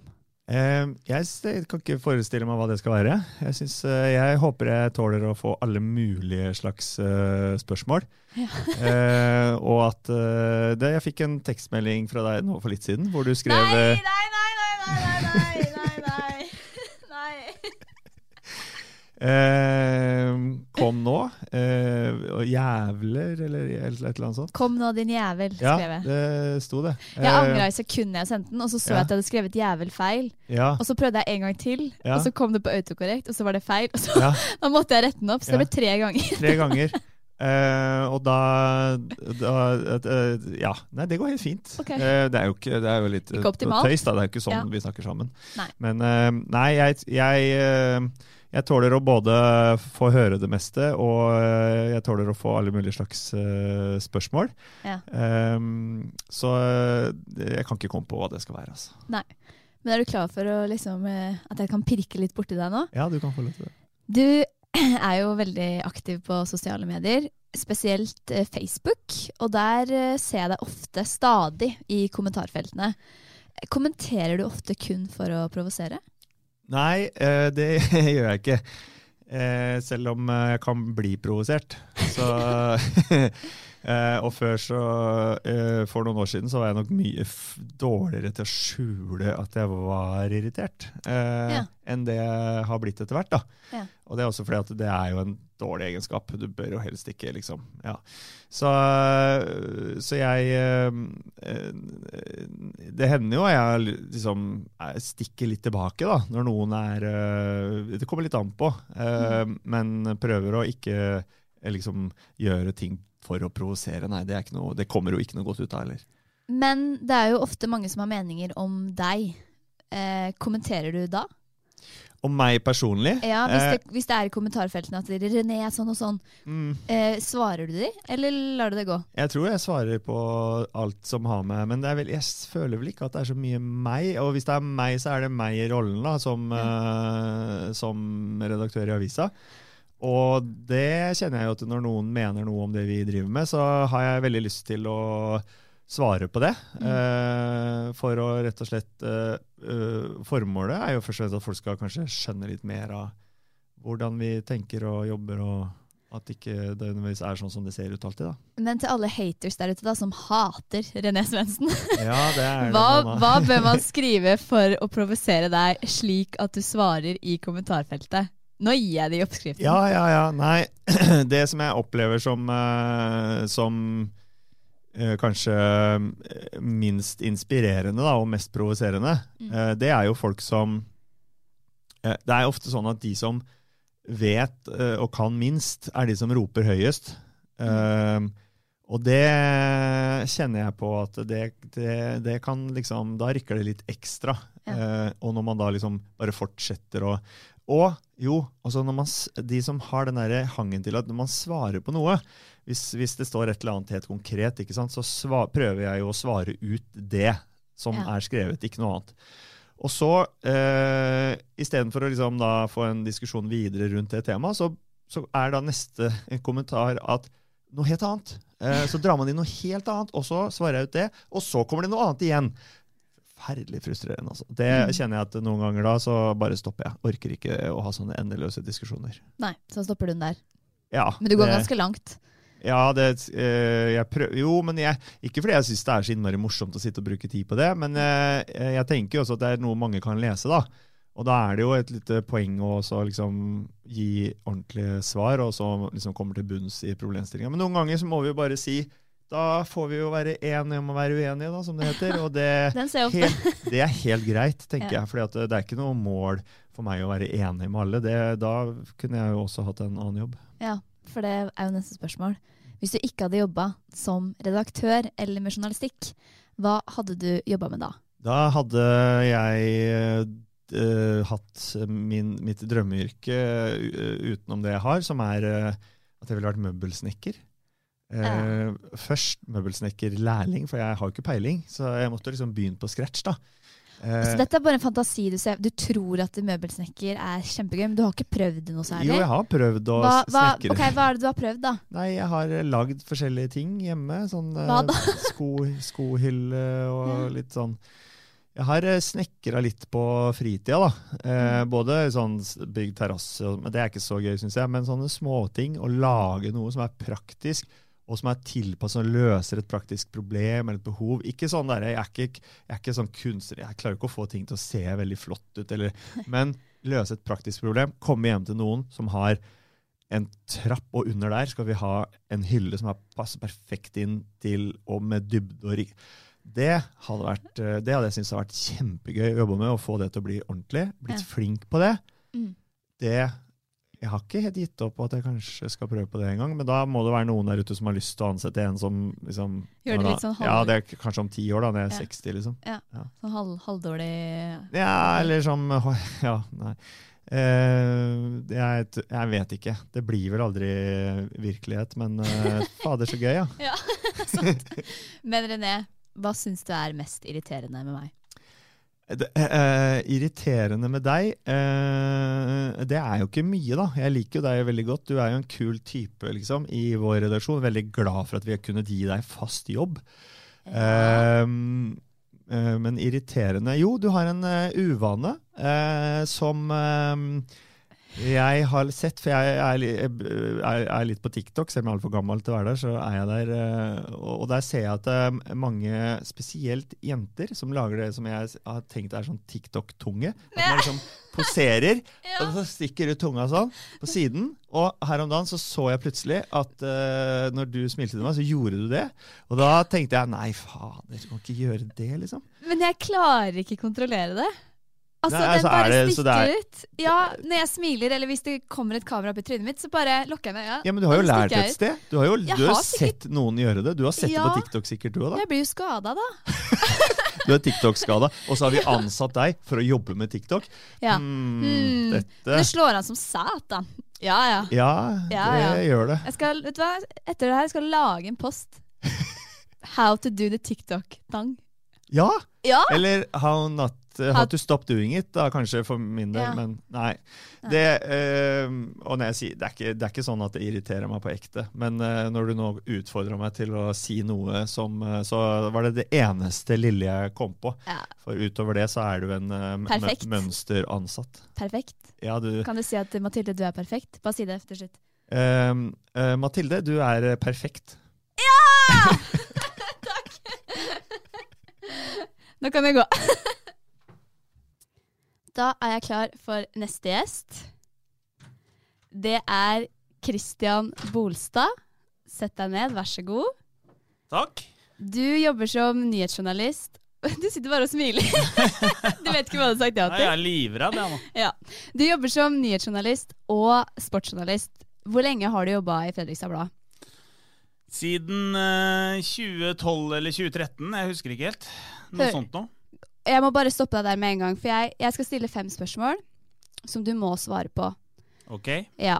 Eh, jeg kan ikke forestille meg hva det skal være. Jeg, synes, eh, jeg håper jeg tåler å få alle mulige slags uh, spørsmål. Ja. eh, og at det, Jeg fikk en tekstmelding fra deg nå for litt siden hvor du skrev Nei, nei, nei, nei, nei, nei, nei, nei. Eh, kom nå. Eh, jævler, eller et eller annet sånt. Kom nå, din jævel, skrev jeg. Ja, det sto det. Jeg eh, angra i sekundet jeg sendte den, og så så jeg at jeg hadde skrevet jævel feil. Ja. Og så prøvde jeg en gang til, og så kom det på autokorrekt, og så var det feil. Og så da måtte jeg rette den opp, så det ble tre ganger. tre ganger. Eh, og da, da eh, Ja, nei, det går helt fint. Okay. Eh, det er jo ikke, det er jo litt tøys, da. Det er jo ikke sånn ja. vi snakker sammen. Nei. Men nei, jeg, jeg jeg tåler å både få høre det meste, og eh, jeg tåler å få alle mulige slags uh, spørsmål. Ja. Um, så eh, jeg kan ikke komme på hva det skal være. Altså. Nei. Men er du klar for å, liksom, at jeg kan pirke litt borti deg nå? Ja, du kan få lov til det. Du er jo veldig aktiv på sosiale medier, spesielt Facebook. Og der ser jeg deg ofte, stadig, i kommentarfeltene. Kommenterer du ofte kun for å provosere? Nei, eh, det gjør jeg ikke. Eh, selv om eh, jeg kan bli provosert. Så og før så For noen år siden så var jeg nok mye dårligere til å skjule at jeg var irritert, ja. enn det jeg har blitt etter hvert. da. Ja. Og det er også fordi at det er jo en dårlig egenskap. Du bør jo helst ikke, liksom. Ja. Så, så, jeg eh, Det hender jo at jeg liksom stikker litt tilbake, da, når noen er Det kommer litt an på, eh, mm. men prøver å ikke liksom gjøre ting for å provosere. Nei, det, noe, det kommer jo ikke noe godt ut av heller. Men det er jo ofte mange som har meninger om deg. Eh, kommenterer du da? om meg personlig. Ja, Hvis det, eh, hvis det er i kommentarfeltene at René er sånn og sånn, mm. eh, svarer du de, eller lar du det gå? Jeg tror jeg svarer på alt som har med Men vel, jeg føler vel ikke at det er så mye meg. Og hvis det er meg, så er det meg i rollen da, som, ja. uh, som redaktør i avisa. Og det kjenner jeg jo at når noen mener noe om det vi driver med, så har jeg veldig lyst til å svare på det. Mm. Uh, for å rett og slett uh, uh, Formålet er jo først og fremst at folk skal kanskje skjønne litt mer av hvordan vi tenker og jobber og At ikke det nødvendigvis er sånn som det ser ut alltid. da. Men til alle haters der ute da, som hater René Svendsen, ja, hva, hva bør man skrive for å provosere deg slik at du svarer i kommentarfeltet? Nå gir jeg det i oppskriften. Ja, ja, ja. Nei, det som jeg opplever som, uh, som uh, kanskje minst inspirerende da, og mest provoserende, mm. det er jo folk som Det er ofte sånn at de som vet og kan minst, er de som roper høyest. Mm. og det kjenner jeg på at det, det, det, kan liksom Da rykker det litt ekstra. Ja. Og når man da liksom bare fortsetter å Og jo, altså man, de som har den der hangen til at når man svarer på noe Hvis, hvis det står et eller annet helt konkret, sant, så svar, prøver jeg jo å svare ut det som ja. er skrevet, ikke noe annet. Og så, eh, istedenfor å liksom da få en diskusjon videre rundt det temaet, så, så er da neste kommentar at noe helt annet. Eh, så drar man inn noe helt annet, og så svarer jeg ut det. Og så kommer det noe annet igjen. Forferdelig frustrerende. altså. Det mm. kjenner jeg at noen ganger da så bare stopper jeg. Orker ikke å ha sånne endeløse diskusjoner. Nei, så stopper du den der. Ja. Men du går det, ganske langt. Ja, det, øh, jeg prøver, jo, men jeg, ikke fordi jeg syns det er så innmari morsomt å sitte og bruke tid på det, men øh, jeg tenker jo også at det er noe mange kan lese. da. Og da er det jo et lite poeng å liksom gi ordentlige svar, og så liksom komme til bunns i problemstillinga. Men noen ganger så må vi jo bare si da får vi jo være enige om å være uenige, da, som det heter. Og det, helt, det er helt greit, tenker ja. jeg. For det er ikke noe mål for meg å være enig med alle. Det, da kunne jeg jo også hatt en annen jobb. Ja, for det er jo neste spørsmål. Hvis du ikke hadde jobba som redaktør eller med journalistikk, hva hadde du jobba med da? Da hadde jeg uh, hatt min, mitt drømmeyrke uh, utenom det jeg har, som er uh, at jeg ville vært møbelsnekker. Uh, først møbelsnekkerlærling, for jeg har jo ikke peiling. Så jeg måtte liksom begynne på scratch. da. Uh, så dette er bare en fantasi du ser? Du tror at møbelsnekker er kjempegøy, men du har ikke prøvd det noe særlig? Jo, jeg har prøvd å hva, hva, snekre. Okay, hva er det du har prøvd, da? Nei, Jeg har lagd forskjellige ting hjemme. Sånn da? sko, skohylle og litt sånn jeg har snekra litt på fritida. da. Eh, mm. både sånn bygd terrasse, men det er ikke så gøy, syns jeg. Men sånne småting. Å lage noe som er praktisk og som er tilpasset og løser et praktisk problem eller et behov. Ikke sånn der, jeg, er ikke, jeg er ikke sånn kunstner, jeg klarer ikke å få ting til å se veldig flott ut. Eller, men løse et praktisk problem. Komme hjem til noen som har en trapp, og under der skal vi ha en hylle som passer perfekt inn til, og med dybde og rik. Det hadde, vært, eh, det hadde jeg syntes hadde vært kjempegøy å jobbe med, å få det til å bli ordentlig. Blitt ja. flink på det. Mm. Det jeg har ikke helt gitt opp på at jeg kanskje skal prøve på det en gang, men da må det være noen der ute som har lyst til å ansette en som liksom, Gjør det litt sånn halv... Ja, det er kanskje om ti år, da, når jeg er ja. 60, liksom. Ja, ja. Sånn halv, halvdårlig Ja, eller som Ja, nei. Uh, jeg, jeg, vet ikke. Det blir vel aldri virkelighet, men uh, fader, så gøy, ja. ja sant. Men René, hva syns du er mest irriterende med meg? Det, uh, irriterende med deg uh, Det er jo ikke mye, da. Jeg liker jo deg veldig godt. Du er jo en kul type liksom, i vår redaksjon. Veldig glad for at vi har kunnet gi deg fast jobb. Ja. Uh, men irriterende Jo, du har en uvane som jeg har sett, for jeg er, litt på TikTok, selv om jeg er altfor gammel til å være der, så er jeg der. Eh, og der ser jeg at det eh, er mange, spesielt jenter, som lager det som jeg har tenkt er sånn TikTok-tunge. At man liksom poserer, og så stikker ut tunga sånn på siden. Og her om dagen så så jeg plutselig at uh, når du smilte til meg, så gjorde du det. Og da tenkte jeg nei, fader, du kan ikke gjøre det, liksom. Men jeg klarer ikke kontrollere det. Altså, Nei, den bare det, stikker er... ut. Ja, Når jeg smiler, eller hvis det kommer et kamera opp i trynet mitt, så bare lukker jeg meg øya. Ja, men du har jo lært et sted. Du har jo du har, har sett noen gjøre det. Du har sett ja, det på TikTok sikkert, du òg, da. Jeg blir jo skada, da. du er TikTok-skada, og så har vi ansatt deg for å jobbe med TikTok. Ja. Mm, mm. Dette Du slår an som satan. Ja, ja. Ja, det ja, gjør det. Jeg skal, vet du hva? Etter det her skal jeg lage en post. How to do the TikTok-tang. Ja. ja! Eller how not uh, how to stop doing it, da, kanskje for min del. Ja. Men nei. Det, uh, og sier, det er, ikke, det, er ikke, sånn at det irriterer meg på ekte. Men uh, når du nå utfordrer meg til å si noe som Så var det det eneste lille jeg kom på. Ja. For utover det så er du en mønsteransatt. Perfekt. Ja, du, kan du si at Mathilde, du er perfekt? Bare si det til slutt. Uh, Mathilde, du er perfekt. Ja! Takk! Nå kan vi gå. da er jeg klar for neste gjest. Det er Christian Bolstad. Sett deg ned, vær så god. Takk. Du jobber som nyhetsjournalist. Du sitter bare og smiler. du vet ikke hva du har sagt ja til? Nei, jeg er livredd, jeg nå. Ja. Du jobber som nyhetsjournalist og sportsjournalist. Hvor lenge har du jobba i Fredrikstad Blad? Siden uh, 2012 eller 2013, jeg husker ikke helt. Noe Hør. sånt noe. Jeg må bare stoppe deg der med en gang, for jeg, jeg skal stille fem spørsmål som du må svare på. Ok. Ja.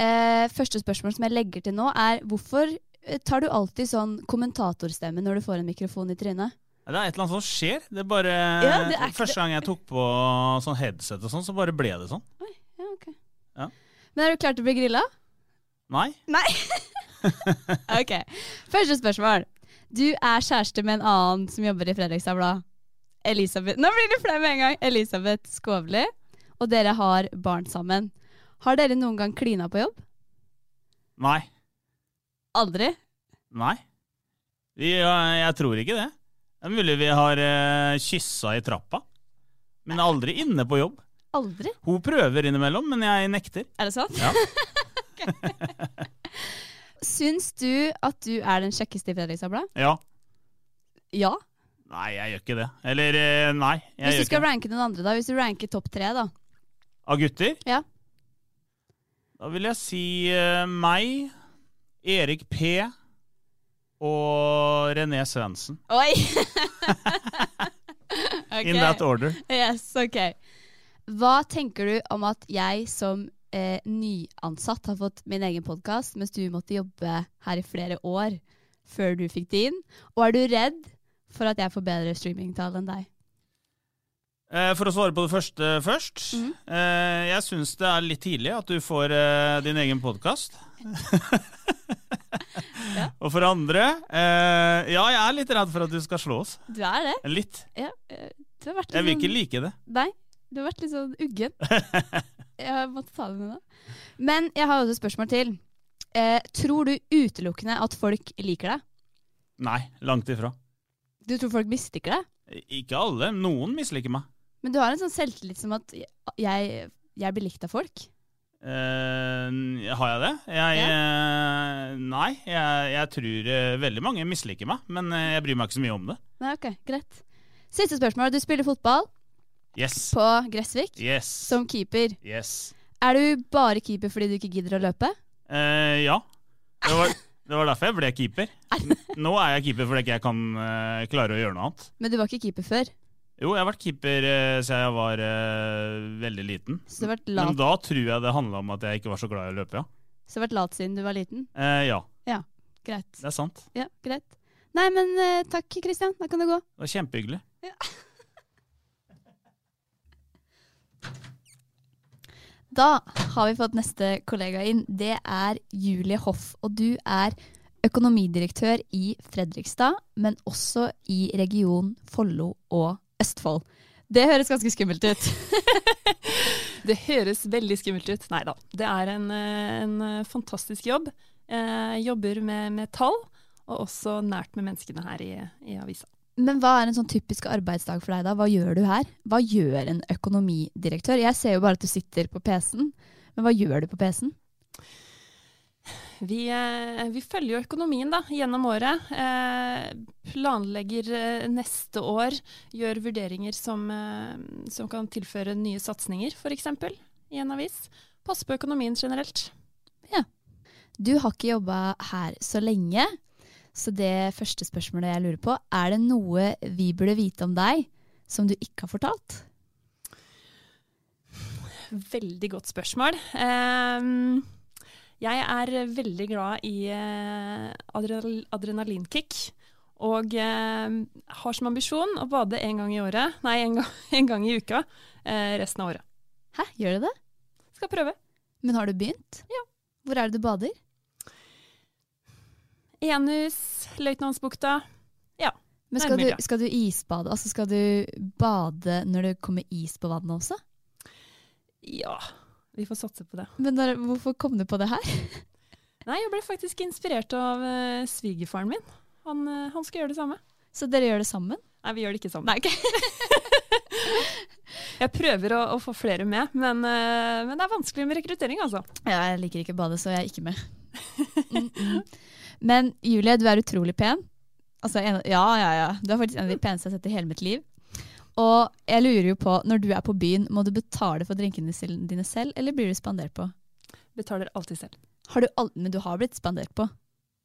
Eh, første spørsmål som jeg legger til nå, er hvorfor eh, tar du alltid sånn kommentatorstemme når du får en mikrofon i trynet? Det er et eller annet som skjer. Det er bare, ja, det første gang jeg tok på sånn headset, og sånn, så bare ble det sånn. Oi, ja, ok. Ja. Men er du klar til å bli grilla? Nei. Nei? ok. Første spørsmål. Du er kjæreste med en annen som jobber i Fredrikstad Blad. Elisabeth Nå blir det flau med en gang! Elisabeth Skovli. Og dere har barn sammen. Har dere noen gang klina på jobb? Nei. Aldri? Nei. Jeg tror ikke det. Det er mulig vi har uh, kyssa i trappa, men aldri inne på jobb. Aldri? Hun prøver innimellom, men jeg nekter. Er det sant? Ja. Syns du at du er den kjekkeste i Fredrikstad Blad? Ja. Ja? Nei, jeg gjør ikke det. Eller uh, nei. Hvis du skal ranke noen andre, da? Hvis du ranker topp tre, da? Av gutter? Ja. Da vil jeg si uh, meg, Erik P og René Svendsen. Oi! okay. In that order. Yes, ok. Hva tenker du om at jeg som eh, nyansatt har fått min egen podkast, mens du måtte jobbe her i flere år før du fikk din? Og er du redd for at jeg får bedre streamingtall enn deg? Eh, for å svare på det første først. Mm jeg syns det er litt tidlig at du får eh, din egen podkast. ja. Og for andre Ja, jeg er litt redd for at du skal slå oss. Du er det? Litt. Ja, litt jeg vil sånn... ikke like det. Nei, du har vært litt sånn uggen. jeg måtte ta det med deg. Men jeg har også et spørsmål til. Tror du utelukkende at folk liker deg? Nei, langt ifra. Du tror folk misliker deg? Ikke alle. Noen misliker meg. Men du har en sånn selvtillit som at jeg, jeg blir likt av folk? Uh, har jeg det? Jeg, ja. uh, nei, jeg, jeg tror uh, veldig mange misliker meg. Men jeg bryr meg ikke så mye om det. Nei, ok, Greit. Siste spørsmål. Du spiller fotball yes. på Gressvik yes. som keeper. Yes. Er du bare keeper fordi du ikke gidder å løpe? ja. Det var, det var, derfor jeg ble keeper. Nå er jeg keeper fordi jeg ikke kan klare å gjøre noe annet. Men du var ikke keeper før? Jo, jeg har vært keeper uh, siden jeg var uh, veldig liten. Så det har vært lat? Men da tror jeg det handla om at jeg ikke var så glad i å løpe, ja. Så du har vært lat siden du var liten? Uh, ja. Ja, greit. Det er sant. Ja, greit. Nei, men takk, Kristian. Da kan du gå. Det var kjempehyggelig. Ja. Da har vi fått neste kollega inn. Det er Julie Hoff. Og du er økonomidirektør i Fredrikstad, men også i region Follo og Østfold. Det høres ganske skummelt ut. det høres veldig skummelt ut. Nei da. Det er en, en fantastisk jobb. Eh, jobber med, med, tall, og også nært med menneskene her i, i avisa. Men hva er en sånn typisk arbeidsdag for deg, da? Hva gjør du her? Hva gjør en økonomidirektør? Jeg ser jo bare at du sitter på PC-en, men hva gjør du på PC-en? Vi, eh, vi, følger jo økonomien da, gjennom året. Eh, planlegger eh, neste år. Gjør vurderinger som, som kan tilføre nye satsinger, f.eks. i en avis. Passe på økonomien generelt. Ja. Du har ikke jobba her så lenge, så det første spørsmålet jeg lurer på, er det noe vi burde vite om deg som du ikke har fortalt? Veldig godt spørsmål. Eh, jeg er veldig glad i eh, adrenalinkick. Og eh, har som ambisjon å bade en gang i året, nei, en gang, en gang i uka eh, resten av året. Hæ, gjør du det? Skal prøve. Men har du begynt? Ja. Hvor er det du bader? Enhus, Løytnantsbukta. Ja. Men skal du, skal du, isbade? Altså skal du bade når det kommer is på vannet også? Ja. Vi får satse på det. Men der, hvorfor kom du på det her? Nei, jeg ble faktisk inspirert av uh, svigerfaren min. Han, uh, han, skal gjøre det samme. Så dere gjør det sammen? Nei, vi gjør det ikke sammen. Nei, okay. jeg prøver å, å, få flere med, men, uh, men, det er vanskelig med rekruttering, altså. Ja, jeg liker ikke å bade, så jeg er ikke med. Mm -mm. Men Julie, du er utrolig pen. Altså, en, ja, ja, ja. Du er faktisk en av de peneste jeg har sett i hele mitt liv. Og jeg lurer jo på, når du er på byen, må du betale for drinkene dine selv, eller blir du spandert på? Betaler alltid selv. Har du alt, men du har blitt spandert på?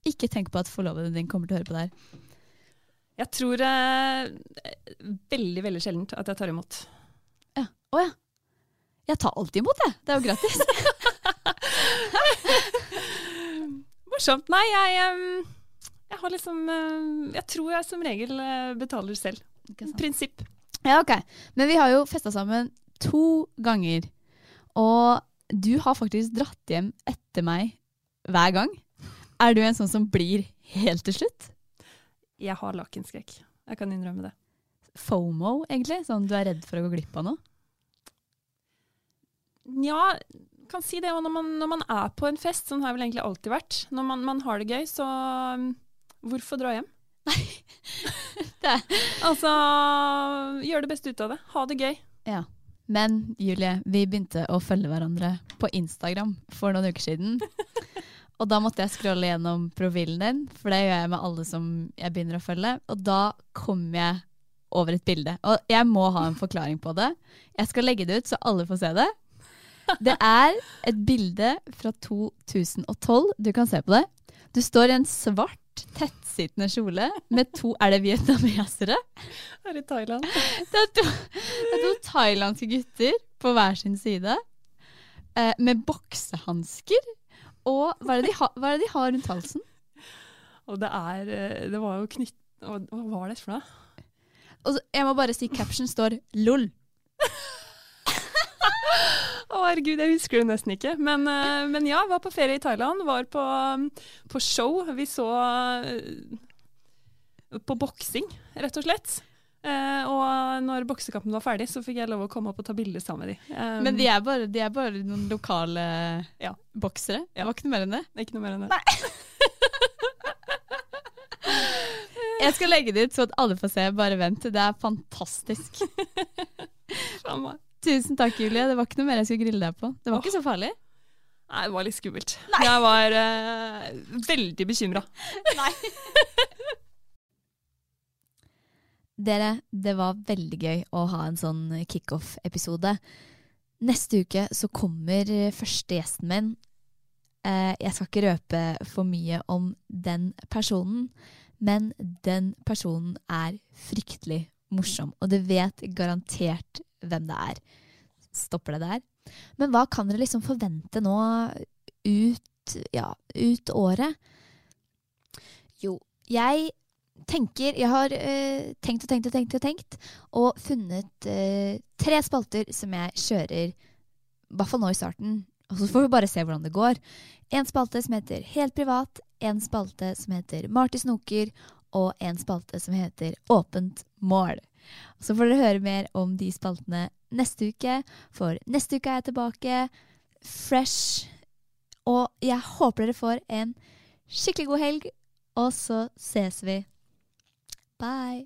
Ikke tenk på at forloveden din kommer til å høre på det her. Jeg tror eh, veldig, veldig sjeldent at jeg tar imot. Ja. Å ja. Jeg tar alltid imot, jeg. Det er jo gratis. Morsomt. Nei, jeg, jeg har liksom Jeg tror jeg som regel eh, betaler selv. Prinsipp. Ja, ok. Men vi har jo festa sammen to ganger. Og du har faktisk dratt hjem etter meg hver gang. Er du en sånn som blir helt til slutt? Jeg har lakenskrekk. Jeg kan innrømme det. FOMO, egentlig? Sånn du er redd for å gå glipp av noe? Nja, kan si det. Når man, når man, er på en fest, sånn har vel egentlig alltid vært, når man, man har det gøy, så um, hvorfor dra hjem? Nei. Altså, gjør det beste ut av det. Ha det gøy. Ja. Men Julie, vi begynte å følge hverandre på Instagram for noen uker siden. Og da måtte jeg scrolle gjennom profilen din, for det gjør jeg med alle som jeg begynner å følge. Og da kom jeg over et bilde. Og jeg må ha en forklaring på det. Jeg skal legge det ut så alle får se det. Det er et bilde fra 2012. Du kan se på det. Du står i en svart, tettsittende kjole med to Er det vietnamesere? Er det Thailand? Det er to, det er to thailandske gutter på hver sin side. Eh, med boksehansker. Og hva er, de ha, hva er, det de har rundt halsen? Og det er eh, Det var jo knytt... Hva var det for noe? Jeg må bare si caption står 'LOL'. Å, herregud, jeg husker det nesten ikke. Men, uh, men ja, var på ferie i Thailand. Var på, um, på show. Vi så uh, på boksing, rett og slett. Uh, og når boksekampen var ferdig, så fikk jeg lov å komme opp og ta bilde sammen med de. Um, men de er, bare, de er, bare, noen lokale ja. boksere? Ja. Det var ikke noe mer enn det? Ikke noe mer enn det. Nei. jeg skal legge det ut så at alle får se. Bare vent. Det er fantastisk. Tusen takk, Julie. Det var ikke noe mer jeg skulle grille deg på. Det var oh. ikke så farlig. Nei, det var litt skummelt. Nei. Jeg var uh, veldig bekymra. Nei. Dere, det var veldig gøy å ha en sånn kickoff-episode. Neste uke så kommer første gjesten min. Uh, jeg skal ikke røpe for mye om den personen, men den personen er fryktelig morsom. Og det vet garantert hvem det er. Stopper det der? Men hva kan dere liksom forvente nå ut, ja, ut året? Jo, jeg tenker Jeg har uh, tenkt og tenkt og tenkt og tenkt, og funnet uh, tre spalter som jeg kjører, i hvert fall nå i starten. Og så får vi bare se hvordan det går. En spalte som heter Helt privat, en spalte som heter Marty snoker, og en spalte som heter Åpent mål. Så får dere høre mer om de spaltene neste uke, for neste uke er jeg tilbake fresh. Og jeg håper dere får en skikkelig god helg, og så ses vi. Bye.